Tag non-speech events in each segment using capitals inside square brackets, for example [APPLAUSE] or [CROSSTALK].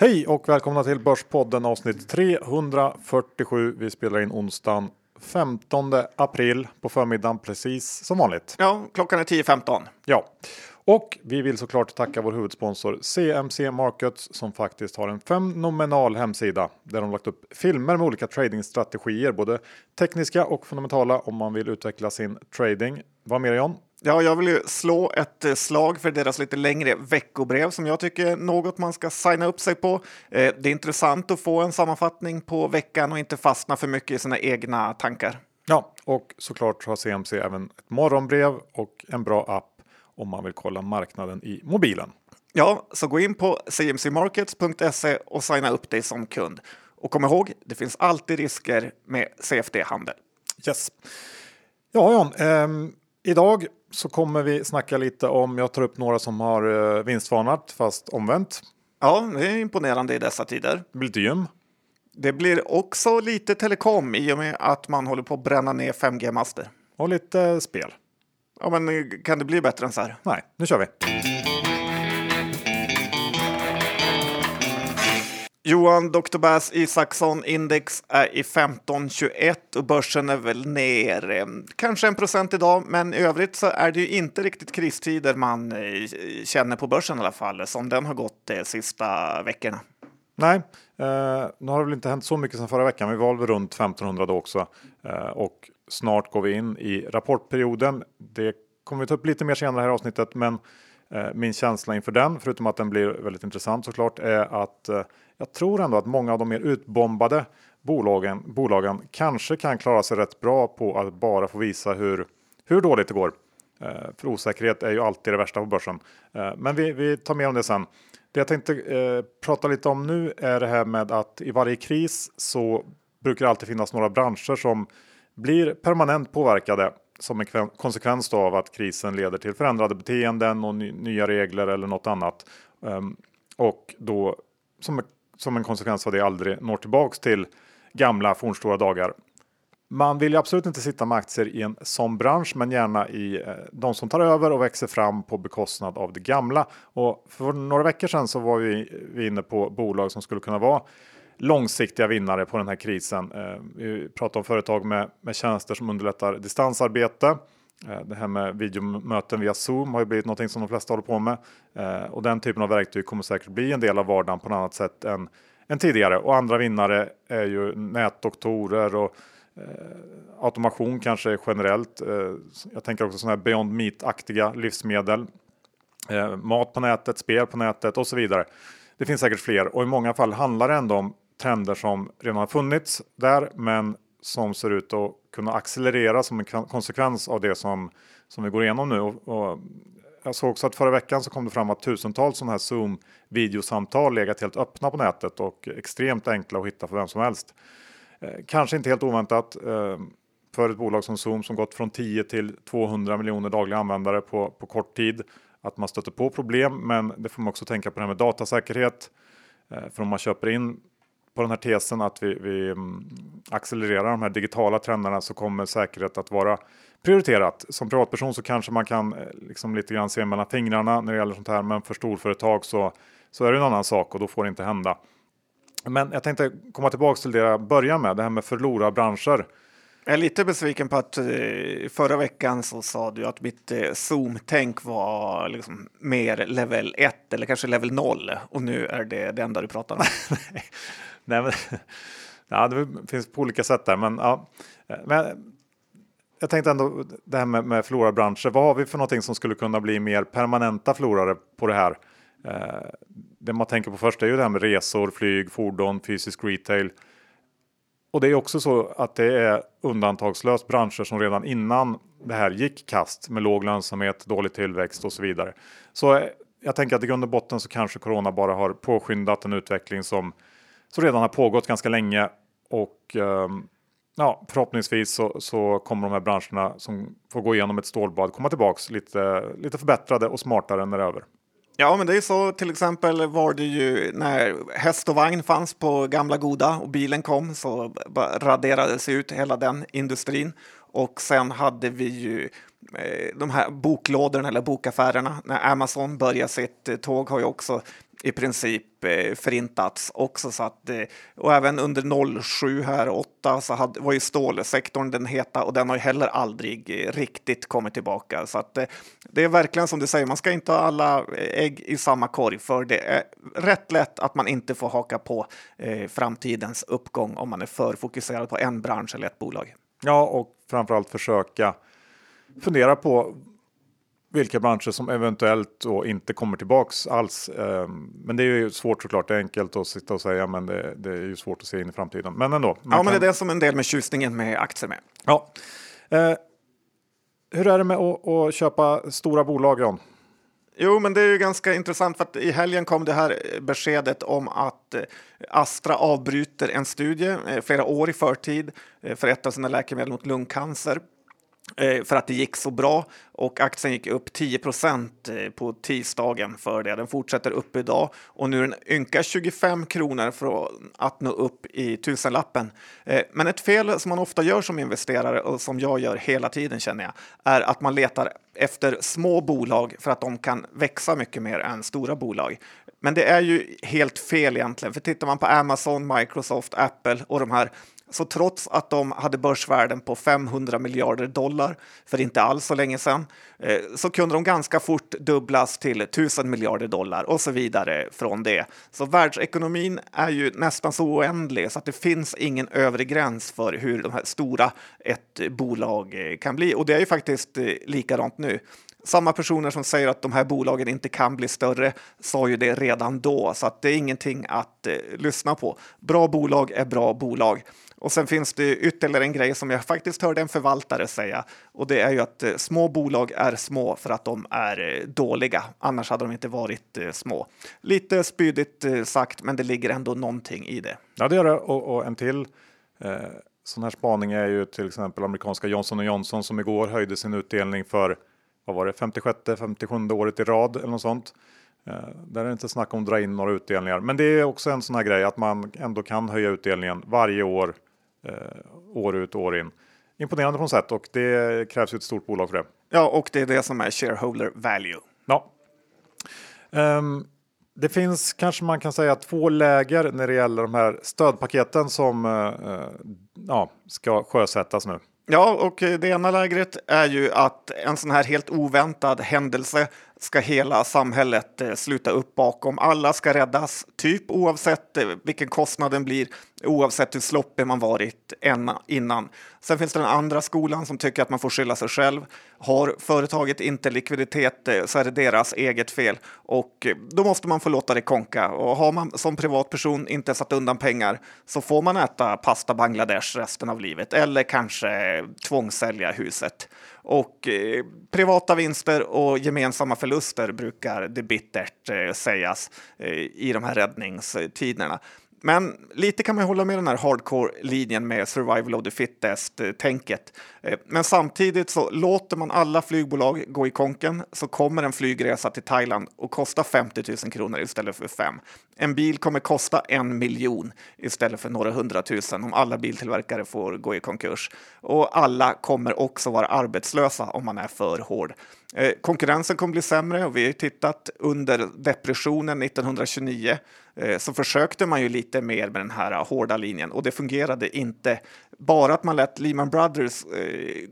Hej och välkomna till Börspodden avsnitt 347. Vi spelar in onsdagen 15 april på förmiddagen precis som vanligt. Ja, klockan är 10.15. Ja, och vi vill såklart tacka vår huvudsponsor CMC Markets som faktiskt har en fenomenal hemsida där de lagt upp filmer med olika tradingstrategier, både tekniska och fundamentala om man vill utveckla sin trading. Vad mer John? Ja, jag vill ju slå ett eh, slag för deras lite längre veckobrev som jag tycker är något man ska signa upp sig på. Eh, det är intressant att få en sammanfattning på veckan och inte fastna för mycket i sina egna tankar. Ja, och såklart har CMC även ett morgonbrev och en bra app om man vill kolla marknaden i mobilen. Ja, så gå in på cmcmarkets.se och signa upp dig som kund. Och kom ihåg, det finns alltid risker med CFD-handel. Yes. Ja, John, ehm, idag så kommer vi snacka lite om, jag tar upp några som har eh, vinstvarnat fast omvänt. Ja, det är imponerande i dessa tider. Det blir lite gym. Det blir också lite telekom i och med att man håller på att bränna ner 5G-master. Och lite spel. Ja, men kan det bli bättre än så här? Nej, nu kör vi. Johan Dr. Bass Isaksson index är i 1521 och börsen är väl ner mm, kanske en procent idag, men i övrigt så är det ju inte riktigt kristider man eh, känner på börsen i alla fall, som den har gått de sista veckorna. Nej, eh, nu har det väl inte hänt så mycket sedan förra veckan. Vi var väl runt 1500 då också eh, och snart går vi in i rapportperioden. Det kommer vi ta upp lite mer senare här i avsnittet, men Eh, min känsla inför den, förutom att den blir väldigt intressant såklart, är att eh, jag tror ändå att många av de mer utbombade bolagen, bolagen kanske kan klara sig rätt bra på att bara få visa hur, hur dåligt det går. Eh, för osäkerhet är ju alltid det värsta på börsen. Men vi, vi tar mer om det sen. Det jag tänkte eh, prata lite om nu är det här med att i varje kris så brukar det alltid finnas några branscher som blir permanent påverkade som en konsekvens av att krisen leder till förändrade beteenden och nya regler eller något annat. Ehm, och då som, som en konsekvens av det aldrig når tillbaks till gamla fornstora dagar. Man vill ju absolut inte sitta med aktier i en sån bransch, men gärna i eh, de som tar över och växer fram på bekostnad av det gamla. Och för några veckor sedan så var vi inne på bolag som skulle kunna vara långsiktiga vinnare på den här krisen. Eh, vi pratar om företag med, med tjänster som underlättar distansarbete. Eh, det här med videomöten via Zoom har ju blivit något som de flesta håller på med. Eh, och den typen av verktyg kommer säkert bli en del av vardagen på ett annat sätt än, än tidigare. Och andra vinnare är ju nätdoktorer och automation kanske generellt. jag tänker också sådana här Beyond Meat-aktiga livsmedel. mat på nätet, spel på nätet och så vidare. Det finns säkert fler och i många fall handlar det ändå om trender som redan har funnits där men som ser ut att kunna accelerera som en konsekvens av det som, som vi går igenom nu. Och, och jag såg också att förra veckan så kom det fram att tusentals sådana här Zoom videosamtal legat helt öppna på nätet och extremt enkla att hitta för vem som helst. Eh, kanske inte helt oväntat eh, för ett bolag som Zoom som gått från 10 till 200 miljoner dagliga användare på, på kort tid att man stöter på problem. Men det får man också tänka på det här med datasäkerhet. Eh, för om man köper in på den här tesen att vi, vi mm, accelererar de här digitala trenderna så kommer säkerhet att vara prioriterat. Som privatperson så kanske man kan eh, liksom lite grann se mellan fingrarna när det gäller sånt här. Men för storföretag så, så är det en annan sak och då får det inte hända. Men jag tänkte komma tillbaka till det jag börjar med, det här med förlorarbranscher. Jag är lite besviken på att eh, förra veckan så sa du att mitt eh, Zoom-tänk var liksom mer level 1 eller kanske level 0 och nu är det det enda du pratar om. [LAUGHS] [LAUGHS] Nej, men, [LAUGHS] ja, det finns på olika sätt där, men ja. Men jag tänkte ändå det här med, med florabranscher. Vad har vi för någonting som skulle kunna bli mer permanenta förlorare på det här? Eh, det man tänker på först är ju det här med resor, flyg, fordon, fysisk retail. Och det är också så att det är undantagslöst branscher som redan innan det här gick kast med låg lönsamhet, dålig tillväxt och så vidare. Så jag tänker att i grund och botten så kanske corona bara har påskyndat en utveckling som som redan har pågått ganska länge och ehm, ja, förhoppningsvis så, så, kommer de här branscherna som får gå igenom ett stålbad komma tillbaks lite, lite förbättrade och smartare när det är över. Ja, men det är så till exempel var det ju när häst och vagn fanns på gamla goda och bilen kom så raderades ut hela den industrin. Och sen hade vi ju eh, de här boklådorna eller bokaffärerna. När Amazon började sitt eh, tåg har ju också i princip eh, förintats också. Så att, eh, och även under 07 här, 8 så hade, var ju stålsektorn den heta och den har ju heller aldrig eh, riktigt kommit tillbaka. Så att, eh, det är verkligen som du säger, man ska inte ha alla eh, ägg i samma korg för det är rätt lätt att man inte får haka på eh, framtidens uppgång om man är för fokuserad på en bransch eller ett bolag. Ja, och framförallt försöka fundera på vilka branscher som eventuellt då inte kommer tillbaks alls. Ehm, men det är ju svårt såklart. Det är enkelt att sitta och säga, men det, det är ju svårt att se in i framtiden. Men ändå. Ja, kan... men det är det som en del med tjusningen med aktier med. Ja. Eh, hur är det med att, att köpa stora bolag, John? Jo, men det är ju ganska intressant för att i helgen kom det här beskedet om att eh, Astra avbryter en studie eh, flera år i förtid för ett av sina läkemedel mot lungcancer. Eh, för att det gick så bra och aktien gick upp 10 eh, på tisdagen för det. Den fortsätter upp idag och nu är den ynka 25 kronor för att nå upp i tusenlappen. Eh, men ett fel som man ofta gör som investerare och som jag gör hela tiden känner jag är att man letar efter små bolag för att de kan växa mycket mer än stora bolag. Men det är ju helt fel egentligen, för tittar man på Amazon, Microsoft, Apple och de här så trots att de hade börsvärden på 500 miljarder dollar för inte alls så länge sedan eh, så kunde de ganska fort dubblas till 1000 miljarder dollar och så vidare från det. Så världsekonomin är ju nästan så oändlig så att det finns ingen övre gräns för hur de här stora ett bolag eh, kan bli. Och det är ju faktiskt eh, likadant nu. Samma personer som säger att de här bolagen inte kan bli större sa ju det redan då, så att det är ingenting att eh, lyssna på. Bra bolag är bra bolag. Och sen finns det ytterligare en grej som jag faktiskt hörde en förvaltare säga och det är ju att eh, små bolag är små för att de är eh, dåliga. Annars hade de inte varit eh, små. Lite spydigt sagt, men det ligger ändå någonting i det. Ja, det gör det. Och, och en till eh, sån här spaning är ju till exempel amerikanska Johnson Johnson som igår höjde sin utdelning för vad var det 56 57 året i rad eller något sånt. Där är det inte snack om att dra in några utdelningar, men det är också en sån här grej att man ändå kan höja utdelningen varje år år ut år in. Imponerande på något sätt och det krävs ju ett stort bolag för det. Ja, och det är det som är shareholder value. Ja. Um, det finns kanske man kan säga två läger när det gäller de här stödpaketen som uh, ja, ska sjösättas nu. Ja, och det ena lägret är ju att en sån här helt oväntad händelse ska hela samhället eh, sluta upp bakom. Alla ska räddas, typ oavsett eh, vilken kostnaden blir, oavsett hur sloppig man varit innan. Sen finns det den andra skolan som tycker att man får skylla sig själv. Har företaget inte likviditet eh, så är det deras eget fel och då måste man få låta det konka. Och har man som privatperson inte satt undan pengar så får man äta pasta Bangladesh resten av livet eller kanske tvångssälja huset. Och eh, privata vinster och gemensamma förluster brukar det bittert eh, sägas eh, i de här räddningstiderna. Men lite kan man hålla med den här hardcore-linjen med survival of the fittest-tänket. Eh, men samtidigt så låter man alla flygbolag gå i konken så kommer en flygresa till Thailand och kosta 50 000 kronor istället för 5. En bil kommer kosta en miljon istället för några hundratusen om alla biltillverkare får gå i konkurs. Och alla kommer också vara arbetslösa om man är för hård. Eh, konkurrensen kommer bli sämre och vi har tittat under depressionen 1929 eh, så försökte man ju lite mer med den här eh, hårda linjen och det fungerade inte. Bara att man lät Lehman Brothers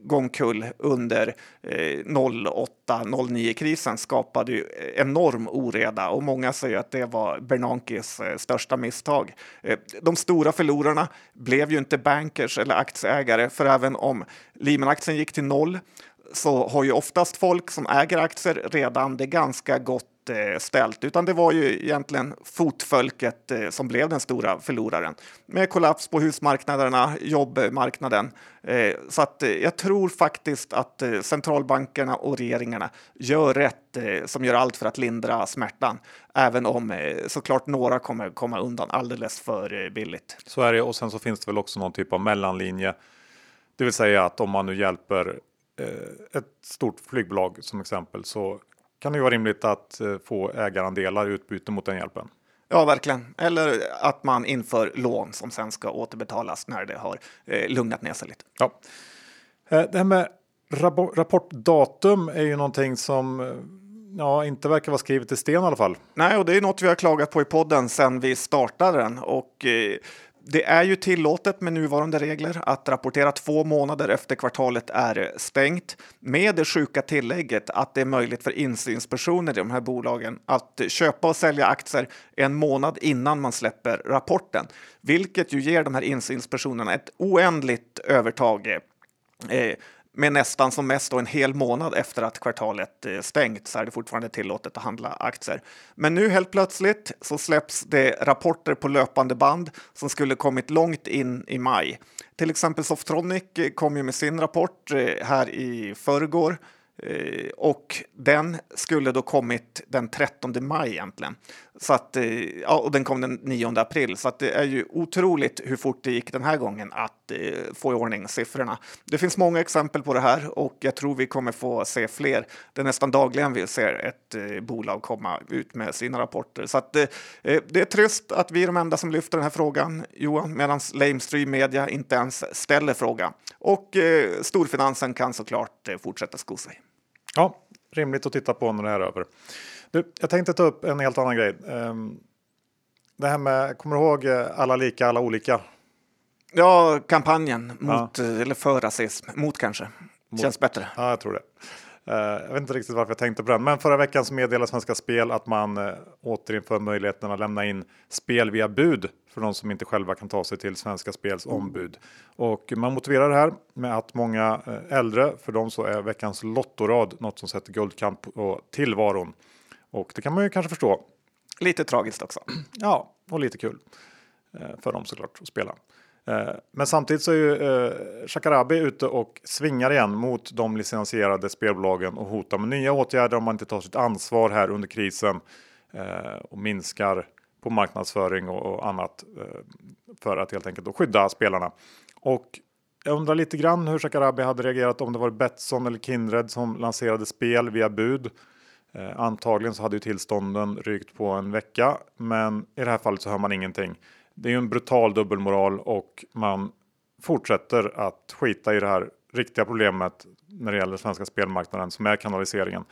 gå omkull under 08-09 krisen skapade ju enorm oreda och många säger att det var Bernankes största misstag. De stora förlorarna blev ju inte bankers eller aktieägare för även om Lehman-aktien gick till noll så har ju oftast folk som äger aktier redan det ganska gott eh, ställt, utan det var ju egentligen fotfolket eh, som blev den stora förloraren med kollaps på husmarknaderna, jobbmarknaden. Eh, så att jag tror faktiskt att centralbankerna och regeringarna gör rätt som gör allt för att lindra smärtan, även om såklart några kommer komma undan alldeles för billigt. Så är det och sen så finns det väl också någon typ av mellanlinje, det vill säga att om man nu hjälper ett stort flygbolag som exempel så kan det vara rimligt att eh, få ägarandelar i utbyte mot den hjälpen. Ja, verkligen. Eller att man inför lån som sen ska återbetalas när det har eh, lugnat ner sig lite. Ja. Det här med rapportdatum är ju någonting som ja, inte verkar vara skrivet i sten i alla fall. Nej, och det är något vi har klagat på i podden sedan vi startade den. Och eh, det är ju tillåtet med nuvarande regler att rapportera två månader efter kvartalet är stängt med det sjuka tillägget att det är möjligt för insynspersoner i de här bolagen att köpa och sälja aktier en månad innan man släpper rapporten, vilket ju ger de här insynspersonerna ett oändligt övertag. Eh, med nästan som mest en hel månad efter att kvartalet eh, stängt så är det fortfarande tillåtet att handla aktier. Men nu helt plötsligt så släpps det rapporter på löpande band som skulle kommit långt in i maj. Till exempel Softronic kom ju med sin rapport eh, här i förrgår Eh, och den skulle då kommit den 13 maj egentligen. Så att, eh, ja, och den kom den 9 april. Så att det är ju otroligt hur fort det gick den här gången att eh, få i ordning siffrorna. Det finns många exempel på det här och jag tror vi kommer få se fler. Det är nästan dagligen vi ser ett eh, bolag komma ut med sina rapporter. Så att, eh, eh det är trist att vi är de enda som lyfter den här frågan, Johan, medan lamestream media inte ens ställer frågan. Och eh, storfinansen kan såklart fortsätta sko sig. Ja, rimligt att titta på när det här är över. Du, jag tänkte ta upp en helt annan grej. Um, det här med, kommer du ihåg eh, alla lika, alla olika? Ja, kampanjen mot, ja. Eh, eller för rasism, mot kanske. Mot. Känns bättre. Ja, jag tror det. Uh, jag vet inte riktigt varför jag tänkte på den, men förra veckan så meddelade Svenska Spel att man uh, återinför möjligheten att lämna in spel via bud för de som inte själva kan ta sig till Svenska Spels mm. ombud. Och man motiverar det här med att många uh, äldre, för dem så är veckans lottorad något som sätter guldkant på tillvaron. Och det kan man ju kanske förstå. Lite tragiskt också. Ja, och lite kul för dem såklart att spela. Eh, men samtidigt så är ju eh, Shakarabi ute och svingar igen mot de licensierade spelbolagen och hotar med nya åtgärder om man inte tar sitt ansvar här under krisen eh, och minskar på marknadsföring och annat för att helt enkelt skydda spelarna. Och jag undrar lite grann hur Shakarabi hade reagerat om det var Betsson eller Kindred som lanserade spel via bud. antagligen så hade ju tillstånden rykt på en vecka, men i det här fallet så hör man ingenting det är ju en brutal dubbelmoral och man fortsätter att skita i det här riktiga problemet när det gäller svenska spelmarknaden som är kanaliseringen.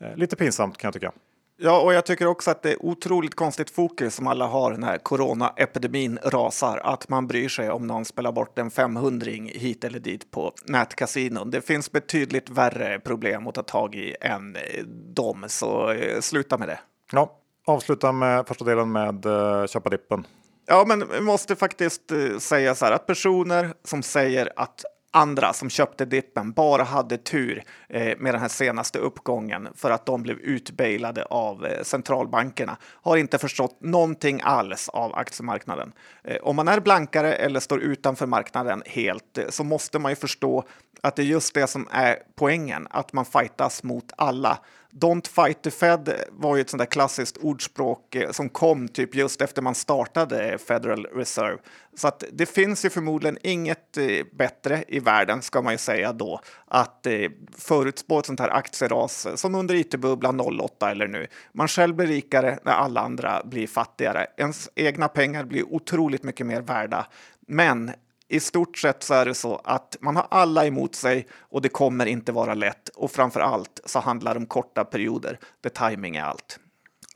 Eh, lite pinsamt kan jag tycka. Ja, och jag tycker också att det är otroligt konstigt fokus som alla har när coronaepidemin rasar. Att man bryr sig om någon spelar bort en 500 hit eller dit på nätkasinon. Det finns betydligt värre problem att ta tag i än eh, dem, så eh, sluta med det. Ja, avsluta med första delen med köpa dippen. Ja, men vi måste faktiskt eh, säga så här att personer som säger att andra som köpte dippen bara hade tur eh, med den här senaste uppgången för att de blev utbailade av eh, centralbankerna har inte förstått någonting alls av aktiemarknaden. Eh, om man är blankare eller står utanför marknaden helt eh, så måste man ju förstå att det är just det som är poängen, att man fightas mot alla Don't fight the Fed var ju ett sånt där klassiskt ordspråk eh, som kom typ just efter man startade Federal Reserve. Så att det finns ju förmodligen inget eh, bättre i världen, ska man ju säga då, att eh, förutspå ett sånt här aktieras som under it-bubblan 08 eller nu. Man själv blir rikare när alla andra blir fattigare. Ens egna pengar blir otroligt mycket mer värda. Men i stort sett så är det så att man har alla emot sig och det kommer inte vara lätt. Och framför allt så handlar det om korta perioder där timing är allt.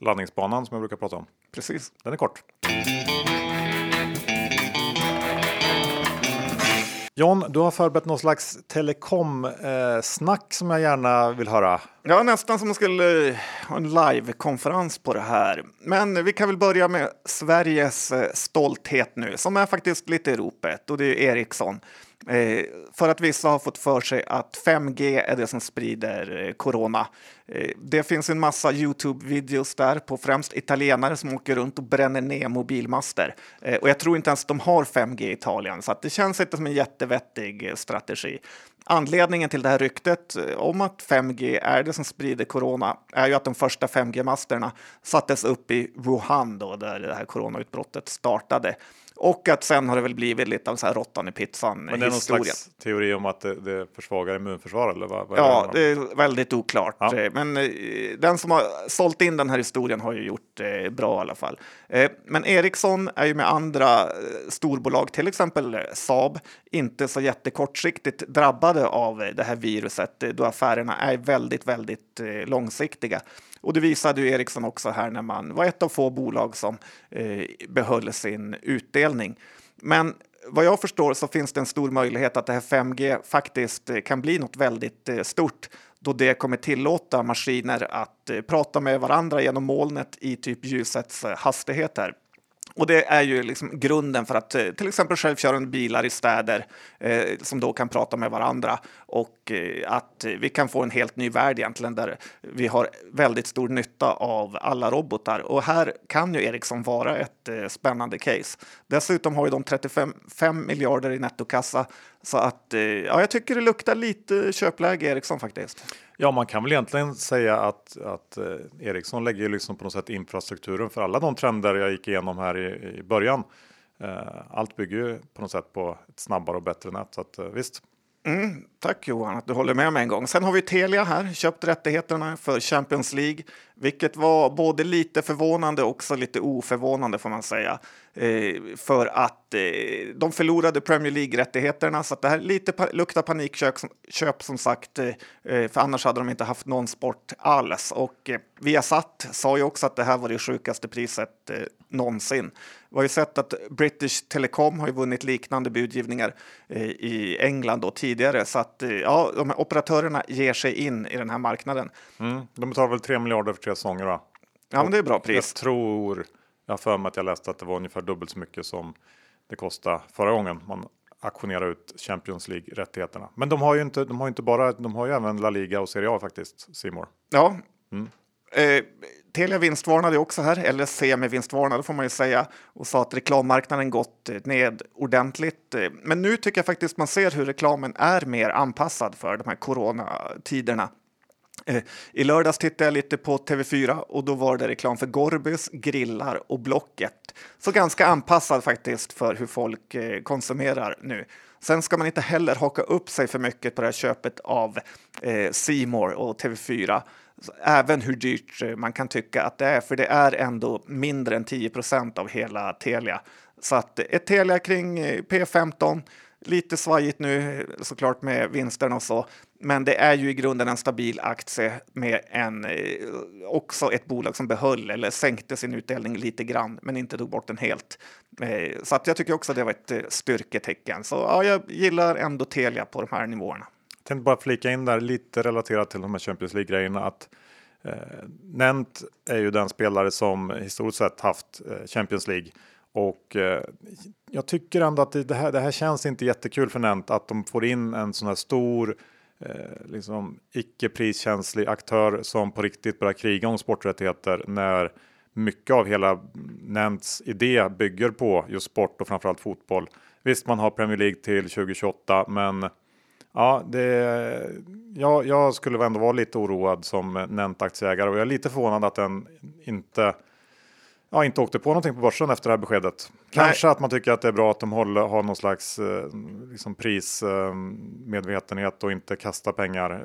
Landningsbanan som jag brukar prata om. Precis. Den är kort. John, du har förberett någon slags telekom-snack som jag gärna vill höra. Ja, nästan som man skulle eh, ha en live-konferens på det här. Men vi kan väl börja med Sveriges eh, stolthet nu, som är faktiskt lite i ropet, och det är Ericsson. Eh, för att vissa har fått för sig att 5G är det som sprider eh, corona. Eh, det finns en massa Youtube-videos där på främst italienare som åker runt och bränner ner mobilmaster. Och jag tror inte ens de har 5G i Italien, så det känns inte som en jättevettig strategi. Anledningen till det här ryktet om att 5G är det som sprider corona är ju att de första 5G-masterna sattes upp i Wuhan då, där det här coronautbrottet startade. Och att sen har det väl blivit lite av så här råttan i pizzan Men det är någon slags teori om att det, det försvagar immunförsvar eller vad? vad ja, det, det är väldigt oklart. Ja. Eh, men eh, den som har sålt in den här historien har ju gjort det bra i alla fall. Eh, men Ericsson är ju med andra storbolag, till exempel Saab, inte så jättekortsiktigt drabbade av det här viruset då affärerna är väldigt, väldigt långsiktiga. Och det visade ju Ericsson också här när man var ett av få bolag som eh, behöll sin utdelning. Men vad jag förstår så finns det en stor möjlighet att det här 5G faktiskt eh, kan bli något väldigt eh, stort då det kommer tillåta maskiner att eh, prata med varandra genom molnet i typ ljusets hastigheter. Och det är ju liksom grunden för att eh, till exempel självkörande bilar i städer eh, som då kan prata med varandra och eh, att vi kan få en helt ny värld egentligen där vi har väldigt stor nytta av alla robotar. Och här kan ju Ericsson vara ett eh, spännande case. Dessutom har ju de 35 miljarder i nettokassa så att eh, ja, jag tycker det luktar lite köpläge Ericsson faktiskt. Ja, man kan väl egentligen säga att, att eh, Ericsson lägger liksom på något sätt infrastrukturen för alla de trender jag gick igenom här i, i början. Eh, allt bygger ju på något sätt på ett snabbare och bättre nät, så att, eh, visst. Mm, tack Johan att du håller med mig en gång. Sen har vi Telia här, köpt rättigheterna för Champions League, vilket var både lite förvånande och också lite oförvånande får man säga. Eh, för att eh, de förlorade Premier League-rättigheterna så att det här lite pa luktar panikköp köp, som sagt, eh, eh, för annars hade de inte haft någon sport alls. Och eh, Viasat sa ju också att det här var det sjukaste priset eh, någonsin. Vi har ju sett att British Telecom har ju vunnit liknande budgivningar eh, i England då tidigare så att eh, ja, de här operatörerna ger sig in i den här marknaden. Mm, de betalar väl 3 miljarder för tre säsonger va? Ja, men det är bra pris. Jag tror, jag har för mig att jag läste att det var ungefär dubbelt så mycket som det kostade förra gången man auktionerade ut Champions League-rättigheterna. Men de har ju inte, de har inte bara, de har ju även La Liga och Serie A faktiskt, Simor. Ja. Mm. Eh, Telia vinstvarnade också här, eller semi-vinstvarnade får man ju säga, och sa att reklammarknaden gått ned ordentligt. Men nu tycker jag faktiskt man ser hur reklamen är mer anpassad för de här coronatiderna. Eh, I lördags tittade jag lite på TV4 och då var det reklam för Gorbys, grillar och Blocket. Så ganska anpassad faktiskt för hur folk eh, konsumerar nu. Sen ska man inte heller haka upp sig för mycket på det här köpet av eh, More och TV4 även hur dyrt eh, man kan tycka att det är, för det är ändå mindre än 10% av hela Telia. Så att ett Telia kring eh, P15, lite svajigt nu eh, såklart med vinsterna och så, men det är ju i grunden en stabil aktie med en, också ett bolag som behöll eller sänkte sin utdelning lite grann, men inte tog bort den helt. Så att jag tycker också det var ett styrketecken. Så ja, jag gillar ändå Telia på de här nivåerna tänkte bara flika in där lite relaterat till de här Champions League-grejerna att eh, Nent är ju den spelare som historiskt sett haft eh, Champions League och eh, jag tycker ändå att det här, det här känns inte jättekul för Nent att de får in en sån här stor eh, liksom icke priskänslig aktör som på riktigt börjar kriga om sporträttigheter när mycket av hela Nents idé bygger på just sport och framförallt fotboll. Visst, man har Premier League till 2028, men Ja, det, ja, jag skulle ändå vara lite oroad som nämnt aktieägare och jag är lite förvånad att den inte ja, inte åkte på någonting på börsen efter det här beskedet. Kanske Nej. att man tycker att det är bra att de håller, har någon slags eh, liksom prismedvetenhet och inte kastar pengar eh,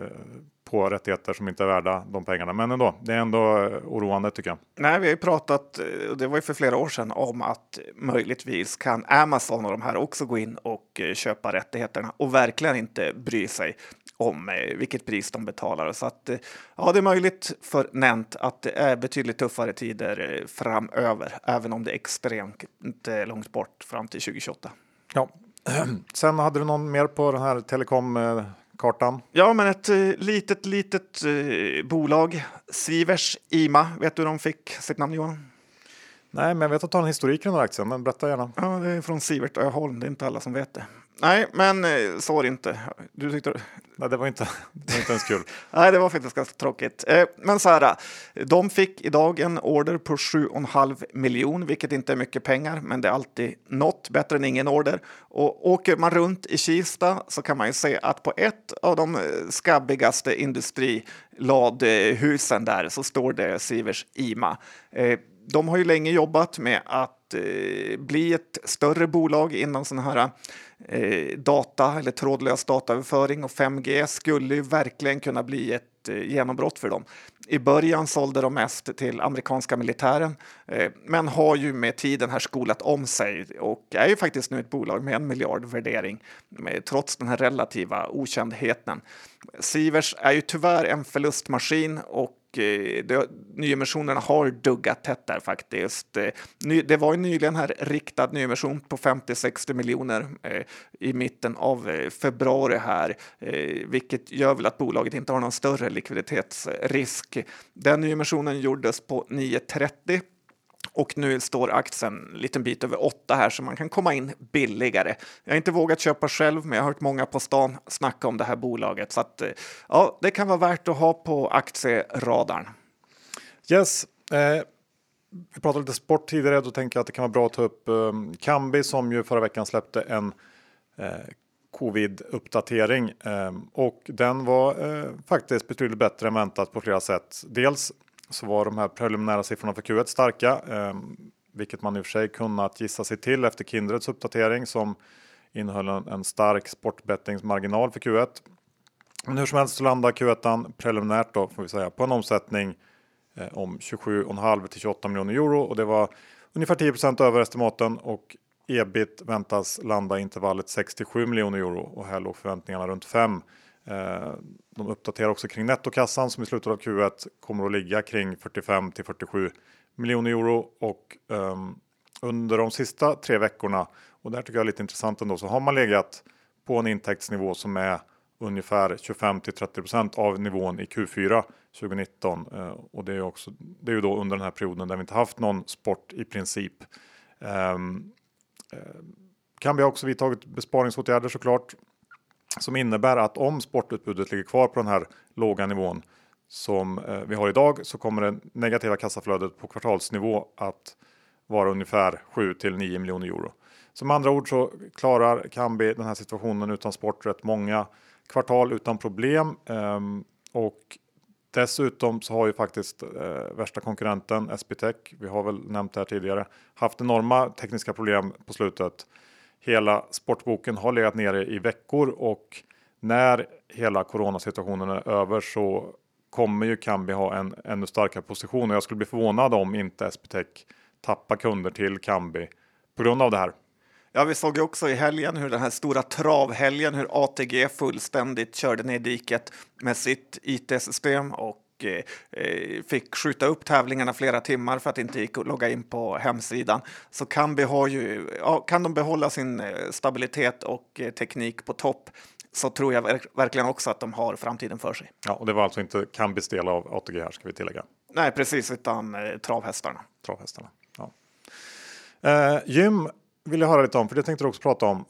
på rättigheter som inte är värda de pengarna. Men ändå, det är ändå oroande tycker jag. Nej, vi har ju pratat, eh, det var ju för flera år sedan, om att möjligtvis kan Amazon och de här också gå in och köpa rättigheterna och verkligen inte bry sig om eh, vilket pris de betalar. Så att, eh, ja, det är möjligt för Nent att det är betydligt tuffare tider eh, framöver, även om det är extremt långt bort fram till 2028. Ja, [CLEARS THROAT] sen hade du någon mer på den här telekom kartan? Ja, men ett litet, litet bolag, Sivers Ima. Vet du hur de fick sitt namn Johan? Nej, men jag vet att du har en historik i den här aktien, men berätta gärna. Ja, det är från Sivert Öholm, det är inte alla som vet det. Nej, men eh, det inte. Du tyckte... Nej, det var inte, det var inte ens kul. [LAUGHS] Nej, det var faktiskt ganska tråkigt. Eh, men så här, de fick idag en order på 7,5 miljon, vilket inte är mycket pengar, men det är alltid något bättre än ingen order. Och åker man runt i Kista så kan man ju se att på ett av de skabbigaste industriladhusen där så står det Sivers Ima. De har ju länge jobbat med att eh, bli ett större bolag inom sån här eh, data eller trådlös dataöverföring och 5G skulle ju verkligen kunna bli ett eh, genombrott för dem. I början sålde de mest till amerikanska militären eh, men har ju med tiden här skolat om sig och är ju faktiskt nu ett bolag med en miljard värdering trots den här relativa okändheten. Sivers är ju tyvärr en förlustmaskin och Eh, det, nyemissionerna har duggat tätt där faktiskt. Eh, det var ju nyligen här riktad nyemission på 50-60 miljoner eh, i mitten av februari här, vilket gör väl att bolaget inte har någon större likviditetsrisk. Den nyemissionen gjordes på 9.30 och nu står aktien en liten bit över 8 här så man kan komma in billigare. Jag har inte vågat köpa själv, men jag har hört många på stan snacka om det här bolaget så att eh, ja, det kan vara värt att ha på aktieradarn. Yes. Eh, vi pratade lite sport tidigare, då tänker jag att det kan vara bra att ta upp eh, Kambi som ju förra veckan släppte en eh, covid-uppdatering ehm, och den var eh, faktiskt betydligt bättre än väntat på flera sätt. Dels så var de här preliminära siffrorna för Q1 starka, eh, vilket man i och för sig kunnat gissa sig till efter Kindreds uppdatering som innehöll en, en stark sportbettingsmarginal för Q1. Men hur som helst så landar Q1 preliminärt då får vi säga på en omsättning eh, om 27,5 till 28 miljoner euro och det var ungefär 10 över estimaten och ebit väntas landa i intervallet 67 miljoner euro och här låg förväntningarna runt 5. Eh, de uppdaterar också kring nettokassan som i slutet av Q1 kommer att ligga kring 45 till 47 miljoner euro. Och um, under de sista tre veckorna och det här tycker jag är lite intressant ändå så har man legat på en intäktsnivå som är ungefär 25 till 30% av nivån i Q4 2019 uh, och det är också det är ju då under den här perioden där vi inte haft någon sport i princip. Um, uh, kan vi också vidtagit besparingsåtgärder såklart? Som innebär att om sportutbudet ligger kvar på den här låga nivån som eh, vi har idag så kommer det negativa kassaflödet på kvartalsnivå att vara ungefär 7 till 9 miljoner euro. Som andra ord så klarar Kambi den här situationen utan sport rätt många kvartal utan problem. Ehm, och dessutom så har ju faktiskt eh, värsta konkurrenten SBTech, vi har väl nämnt det här tidigare, haft enorma tekniska problem på slutet hela sportboken har legat nere i veckor och när hela coronasituationen är över så kommer ju Kambi ha en ännu starkare position och jag skulle bli förvånad om inte SBTech tappar kunder till Kambi på grund av det här. Ja, vi såg ju också i helgen hur den här stora travhelgen, hur ATG fullständigt körde ner diket med sitt IT-system och Eh, fick skjuta upp tävlingarna flera timmar för att det inte gick att logga in på hemsidan. Så har ju, ja, kan de behålla sin eh, stabilitet och eh, teknik på topp så tror jag verkligen också att de har framtiden för sig. Ja, och det var alltså inte Kambis del av ATG här ska vi tillägga. Nej, precis, utan eh, travhästarna. Travhästarna, ja. Eh, gym vill jag höra lite om, för det tänkte du också prata om.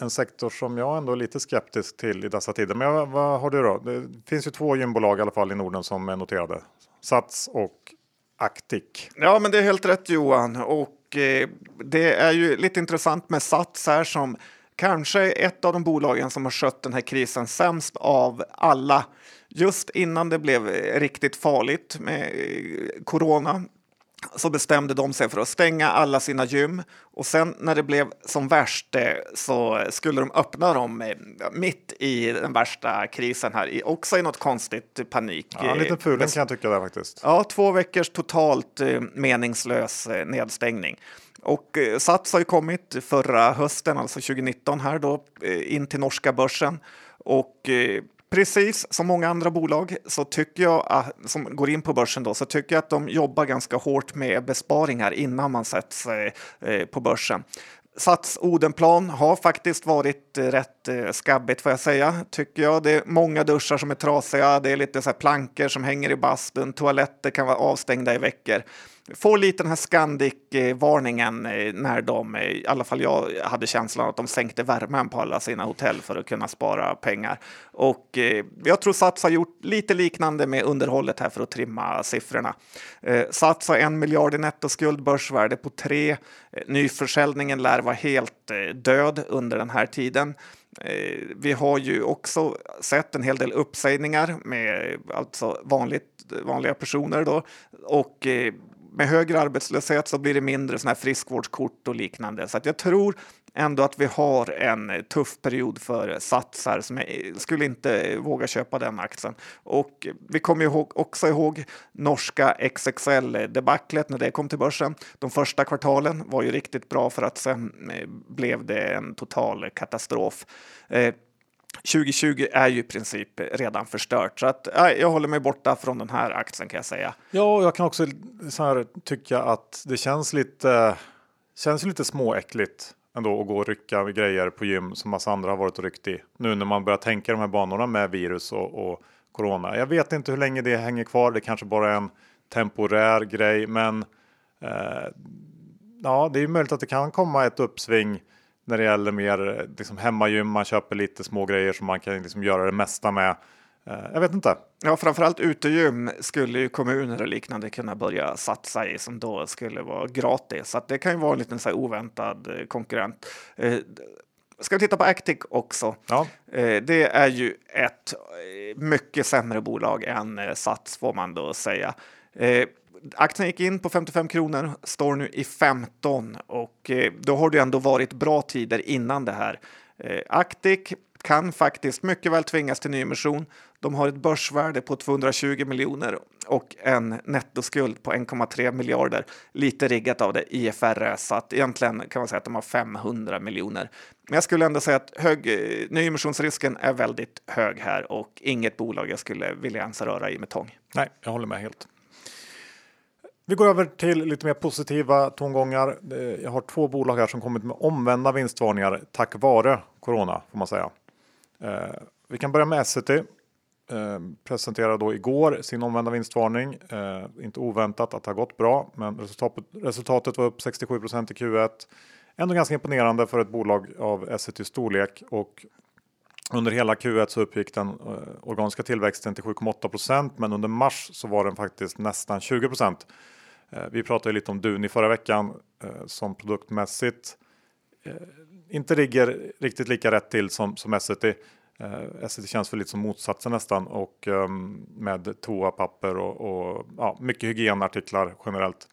En sektor som jag ändå är lite skeptisk till i dessa tider. Men vad, vad har du då? Det finns ju två gymbolag i alla fall i Norden som är noterade. Sats och Actic. Ja, men det är helt rätt Johan. Och eh, det är ju lite intressant med Sats här som kanske är ett av de bolagen som har skött den här krisen sämst av alla. Just innan det blev riktigt farligt med eh, corona så bestämde de sig för att stänga alla sina gym och sen när det blev som värst eh, så skulle de öppna dem eh, mitt i den värsta krisen här, också i något konstigt panik. Ja, en liten fuling kan jag tycka där faktiskt. Ja, två veckors totalt eh, meningslös nedstängning. Och Sats har ju kommit förra hösten, alltså 2019 här då, in till norska börsen och precis som många andra bolag så tycker jag att, som går in på börsen då, så tycker jag att de jobbar ganska hårt med besparingar innan man sätts eh, eh, på börsen. Sats Odenplan har faktiskt varit eh, rätt skabbigt får jag säga, tycker jag. Det är många duschar som är trasiga, det är lite så här plankor som hänger i bastun, toaletter kan vara avstängda i veckor får lite den här Scandic-varningen eh, när de, eh, i alla fall jag hade känslan att de sänkte värmen på alla sina hotell för att kunna spara pengar. Och eh, jag tror Sats har gjort lite liknande med underhållet här för att trimma siffrorna. Sats har en miljard i nettoskuld, börsvärde på tre. Nyförsäljningen lär vara helt död under den här tiden. Vi har ju också sett en hel del uppsägningar med alltså vanligt, vanliga personer då och med högre arbetslöshet så blir det mindre såna här friskvårdskort och liknande. Så att jag tror ändå att vi har en tuff period för satsar som jag skulle inte våga köpa den aktien. Och vi kommer ihåg, också ihåg norska XXL-debaclet när det kom till börsen. De första kvartalen var ju riktigt bra för att sen eh, blev det en total katastrof. Eh, 2020 är ju i princip redan förstört. Så att, ja, jag håller mig borta från den här aktien kan jag säga. Ja, och jag kan också så här, tycka att det känns lite, känns lite småäckligt ändå att gå och rycka grejer på gym som massa andra har varit och ryckt i. Nu när man börjar tänka de här banorna med virus och, och corona. Jag vet inte hur länge det hänger kvar. Det kanske bara är en temporär grej, men eh, ja, det är möjligt att det kan komma ett uppsving när det gäller mer liksom hemmagym. Man köper lite små grejer som man kan liksom göra det mesta med. Eh, jag vet inte. Ja, framförallt utegym skulle ju kommuner och liknande kunna börja satsa i som då skulle vara gratis. Så det kan ju vara en liten så oväntad eh, konkurrent. Eh, ska vi titta på Actic också? Ja. Det är ju ett mycket sämre bolag än Sats får man då säga. Aktien gick in på 55 kronor, står nu i 15 och eh, då har det ändå varit bra tider innan det här. Eh, Actic kan faktiskt mycket väl tvingas till nyemission. De har ett börsvärde på 220 miljoner och en nettoskuld på 1,3 miljarder. Lite riggat av det IFRS, så att egentligen kan man säga att de har 500 miljoner. Men jag skulle ändå säga att hög, eh, nyemissionsrisken är väldigt hög här och inget bolag jag skulle vilja ens röra i med tång. Nej, jag håller med helt. Vi går över till lite mer positiva tongångar. Jag har två bolag här som kommit med omvända vinstvarningar tack vare corona får man säga. Eh, vi kan börja med Essity. Eh, presenterade då igår sin omvända vinstvarning. Eh, inte oväntat att det har gått bra, men resultatet, var upp 67 i Q1. Ändå ganska imponerande för ett bolag av Essity storlek och under hela Q1 så uppgick den organiska tillväxten till 7,8% men under mars så var den faktiskt nästan 20 Eh, vi pratade lite om Duni förra veckan eh, som produktmässigt eh, inte ligger riktigt lika rätt till som, som Essity. Essity känns för lite som motsatsen nästan och ehm, med toapapper och, och ja, mycket hygienartiklar generellt.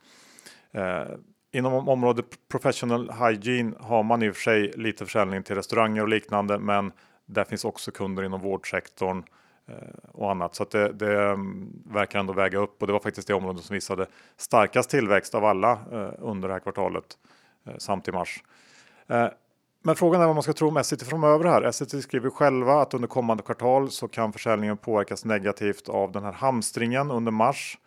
Inom området professional hygiene har man i och för sig lite försäljning till restauranger och liknande, men där finns också kunder inom vårdsektorn Eh, och annat. Så att det, det mm, verkar ändå väga upp och det var faktiskt det område som visade starkast tillväxt av alla eh, under det här kvartalet eh, samt i mars. Men frågan är vad man ska tro om Essity framöver här. Essity skriver själva att under kommande kvartal så kan försäljningen påverkas negativt av den här hamstringen under mars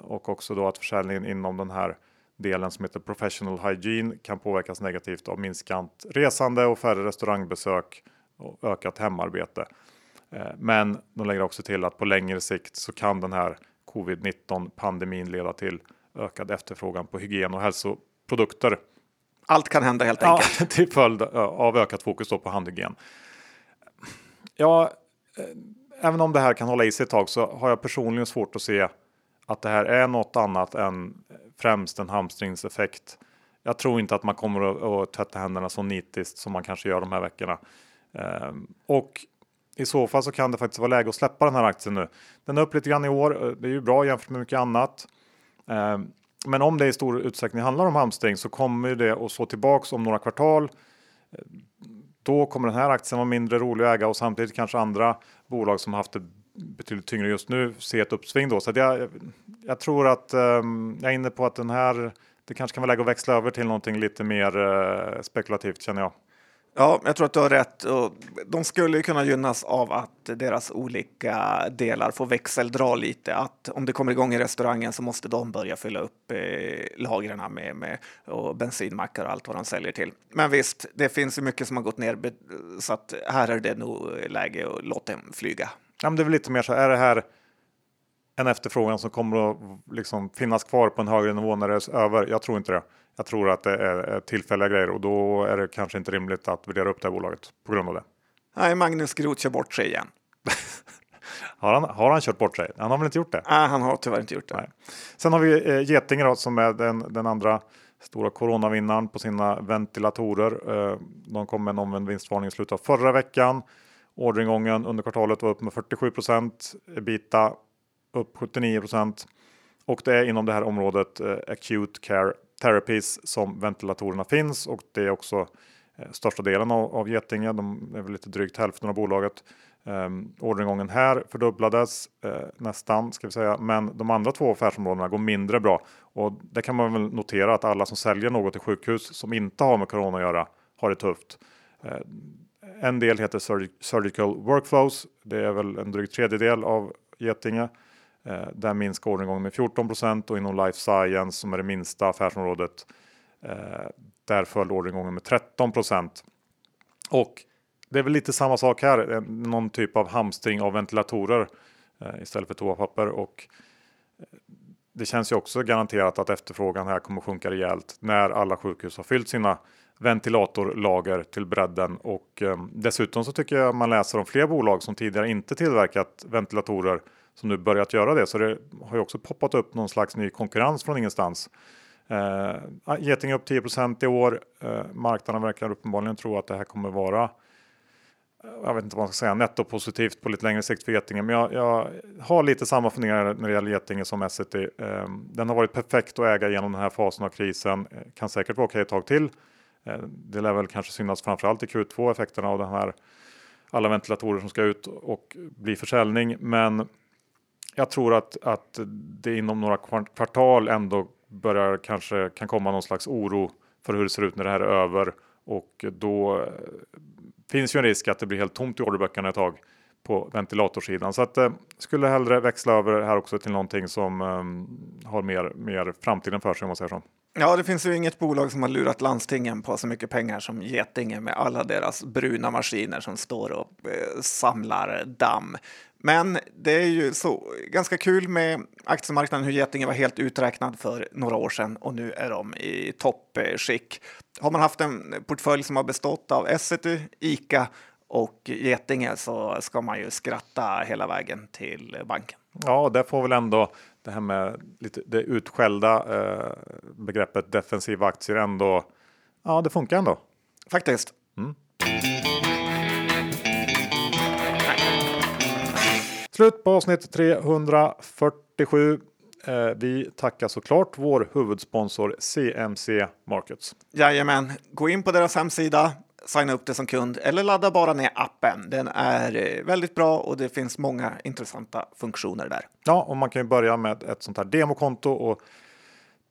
och också då att försäljningen inom den här delen som heter Professional Hygiene kan påverkas negativt av minskat resande och färre restaurangbesök och ökat hemarbete. Eh, men de lägger också till att på längre sikt så kan den här covid-19 pandemin leda till ökad efterfrågan på hygien och hälsoprodukter allt kan hända helt ja, enkelt. [LAUGHS] Till följd av ökat fokus på handhygien. Ja, eh, även om det här kan hålla i sig ett tag så har jag personligen svårt att se att det här är något annat än främst en hamstringseffekt. Jag tror inte att man kommer att tvätta händerna så nitiskt som man kanske gör de här veckorna. Ehm, och i så fall så kan det faktiskt vara läge att släppa den här aktien nu. Den är upp lite grann i år. Eh, det är ju bra jämfört med mycket annat. Ehm, men om det i stor utsträckning handlar om hamstring så kommer det att slå tillbaks om några kvartal. Eh, då kommer den här aktien vara mindre rolig att äga och samtidigt kanske andra bolag som haft det betydligt tyngre just nu se ett uppsving då. Så jag, jag tror att um, jag är inne på att den här, det kanske kan vara läge att växla över till någonting lite mer uh, spekulativt känner jag. Ja, jag tror att du har rätt. De skulle kunna gynnas av att deras olika delar får växeldra lite. Att om det kommer igång i restaurangen så måste de börja fylla upp eh, lagren med, med och bensinmackar och allt vad de säljer till. Men visst, det finns ju mycket som har gått ner så att här är det nog läge att låta dem flyga. Ja, men det är väl lite mer så är det här en efterfrågan som kommer att liksom finnas kvar på en högre nivå när det är över? Jag tror inte det. Jag tror att det är tillfälliga grejer och då är det kanske inte rimligt att värdera upp det här bolaget på grund av det. Nej, Magnus Groth kör bort sig igen. [LAUGHS] har, han, har han kört bort sig? Han har väl inte gjort det? Nej, han har tyvärr inte gjort det. Nej. Sen har vi eh, Getinge då, som är den, den andra stora coronavinnaren på sina ventilatorer. Eh, de kom med en omvänd vinstvarning i slutet av förra veckan. Orderingången under kvartalet var upp med 47 procent, ebita upp 79 procent och det är inom det här området eh, acute care therapies som ventilatorerna finns och det är också eh, största delen av, av Getinge. De är väl lite drygt hälften av bolaget. Um, orderingången här fördubblades uh, nästan ska vi säga, men de andra två affärsområdena går mindre bra och det kan man väl notera att alla som säljer något till sjukhus som inte har med corona att göra har det tufft. Uh, en del heter Surgical Workflows. Det är väl en dryg tredjedel av Getinge. Eh, där minskar orderingången med 14 procent och inom Life Science som är det minsta affärsområdet. Eh, där föll orderingången med 13 Och det är väl lite samma sak här, någon typ av hamstring av ventilatorer eh, istället för toapapper. Och eh, det känns ju också garanterat att efterfrågan här kommer sjunka rejält när alla sjukhus har fyllt sina ventilatorlager till bredden och eh, dessutom så tycker jag man läser om fler bolag som tidigare inte tillverkat ventilatorer som nu börjat göra det. Så det har ju också poppat upp någon slags ny konkurrens från ingenstans. Eh, ah, Getinge upp 10% i år. Eh, marknaden verkar uppenbarligen tro att det här kommer vara eh, jag vet inte vad man ska säga, nettopositivt på lite längre sikt för Getinge. Men jag, jag har lite samma funderingar när det gäller Getinge som Essity. Eh, den har varit perfekt att äga genom den här fasen av krisen. Eh, kan säkert vara okej ett tag till. Det lär väl kanske synas framförallt i Q2 effekterna av den här alla ventilatorer som ska ut och bli försäljning. Men jag tror att, att det inom några kvartal ändå börjar kanske kan komma någon slags oro för hur det ser ut när det här är över och då eh, finns ju en risk att det blir helt tomt i orderböckerna ett tag på ventilatorsidan. Så att eh, skulle hellre växla över här också till någonting som eh, har mer, mer framtiden för sig om man säger så. Ja, det finns ju inget bolag som har lurat landstingen på så mycket pengar som Getinge med alla deras bruna maskiner som står och eh, samlar damm. Men det är ju så ganska kul med aktiemarknaden hur Getinge var helt uträknad för några år sedan och nu är de i toppskick. Har man haft en portfölj som har bestått av Essity, Ica och Getinge så ska man ju skratta hela vägen till banken. Ja, det får väl ändå det här med lite det utskällda eh, begreppet defensiva aktier ändå. Ja, det funkar ändå. Faktiskt. Mm. Slut på avsnitt 347. Eh, vi tackar såklart vår huvudsponsor CMC Markets. Jajamän, gå in på deras hemsida, signa upp det som kund eller ladda bara ner appen. Den är eh, väldigt bra och det finns många intressanta funktioner där. Ja, och man kan ju börja med ett sånt här demokonto och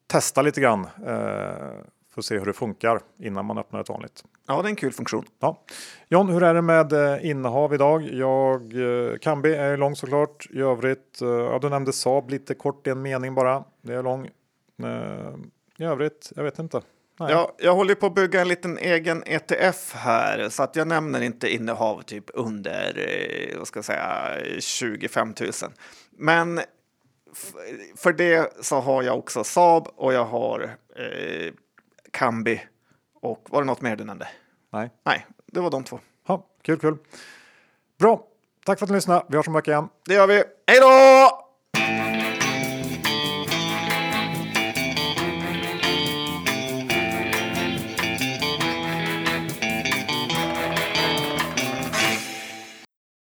testa lite grann eh, för att se hur det funkar innan man öppnar ett vanligt. Ja, det är en kul funktion. Ja. John, hur är det med eh, innehav idag? Jag, eh, Kambi är lång såklart. I övrigt, eh, ja, du nämnde Saab lite kort i en mening bara. Det är lång. I övrigt, jag vet inte. Ja, jag håller på att bygga en liten egen ETF här så att jag nämner inte innehav typ under vad ska jag säga, 25 000. Men för det så har jag också Saab och jag har eh, Kambi och var det något mer du nämnde? Nej. Nej, det var de två. Ha, kul, kul. Bra. Tack för att ni lyssnade. Vi hörs om en vecka igen. Det gör vi. Hej då!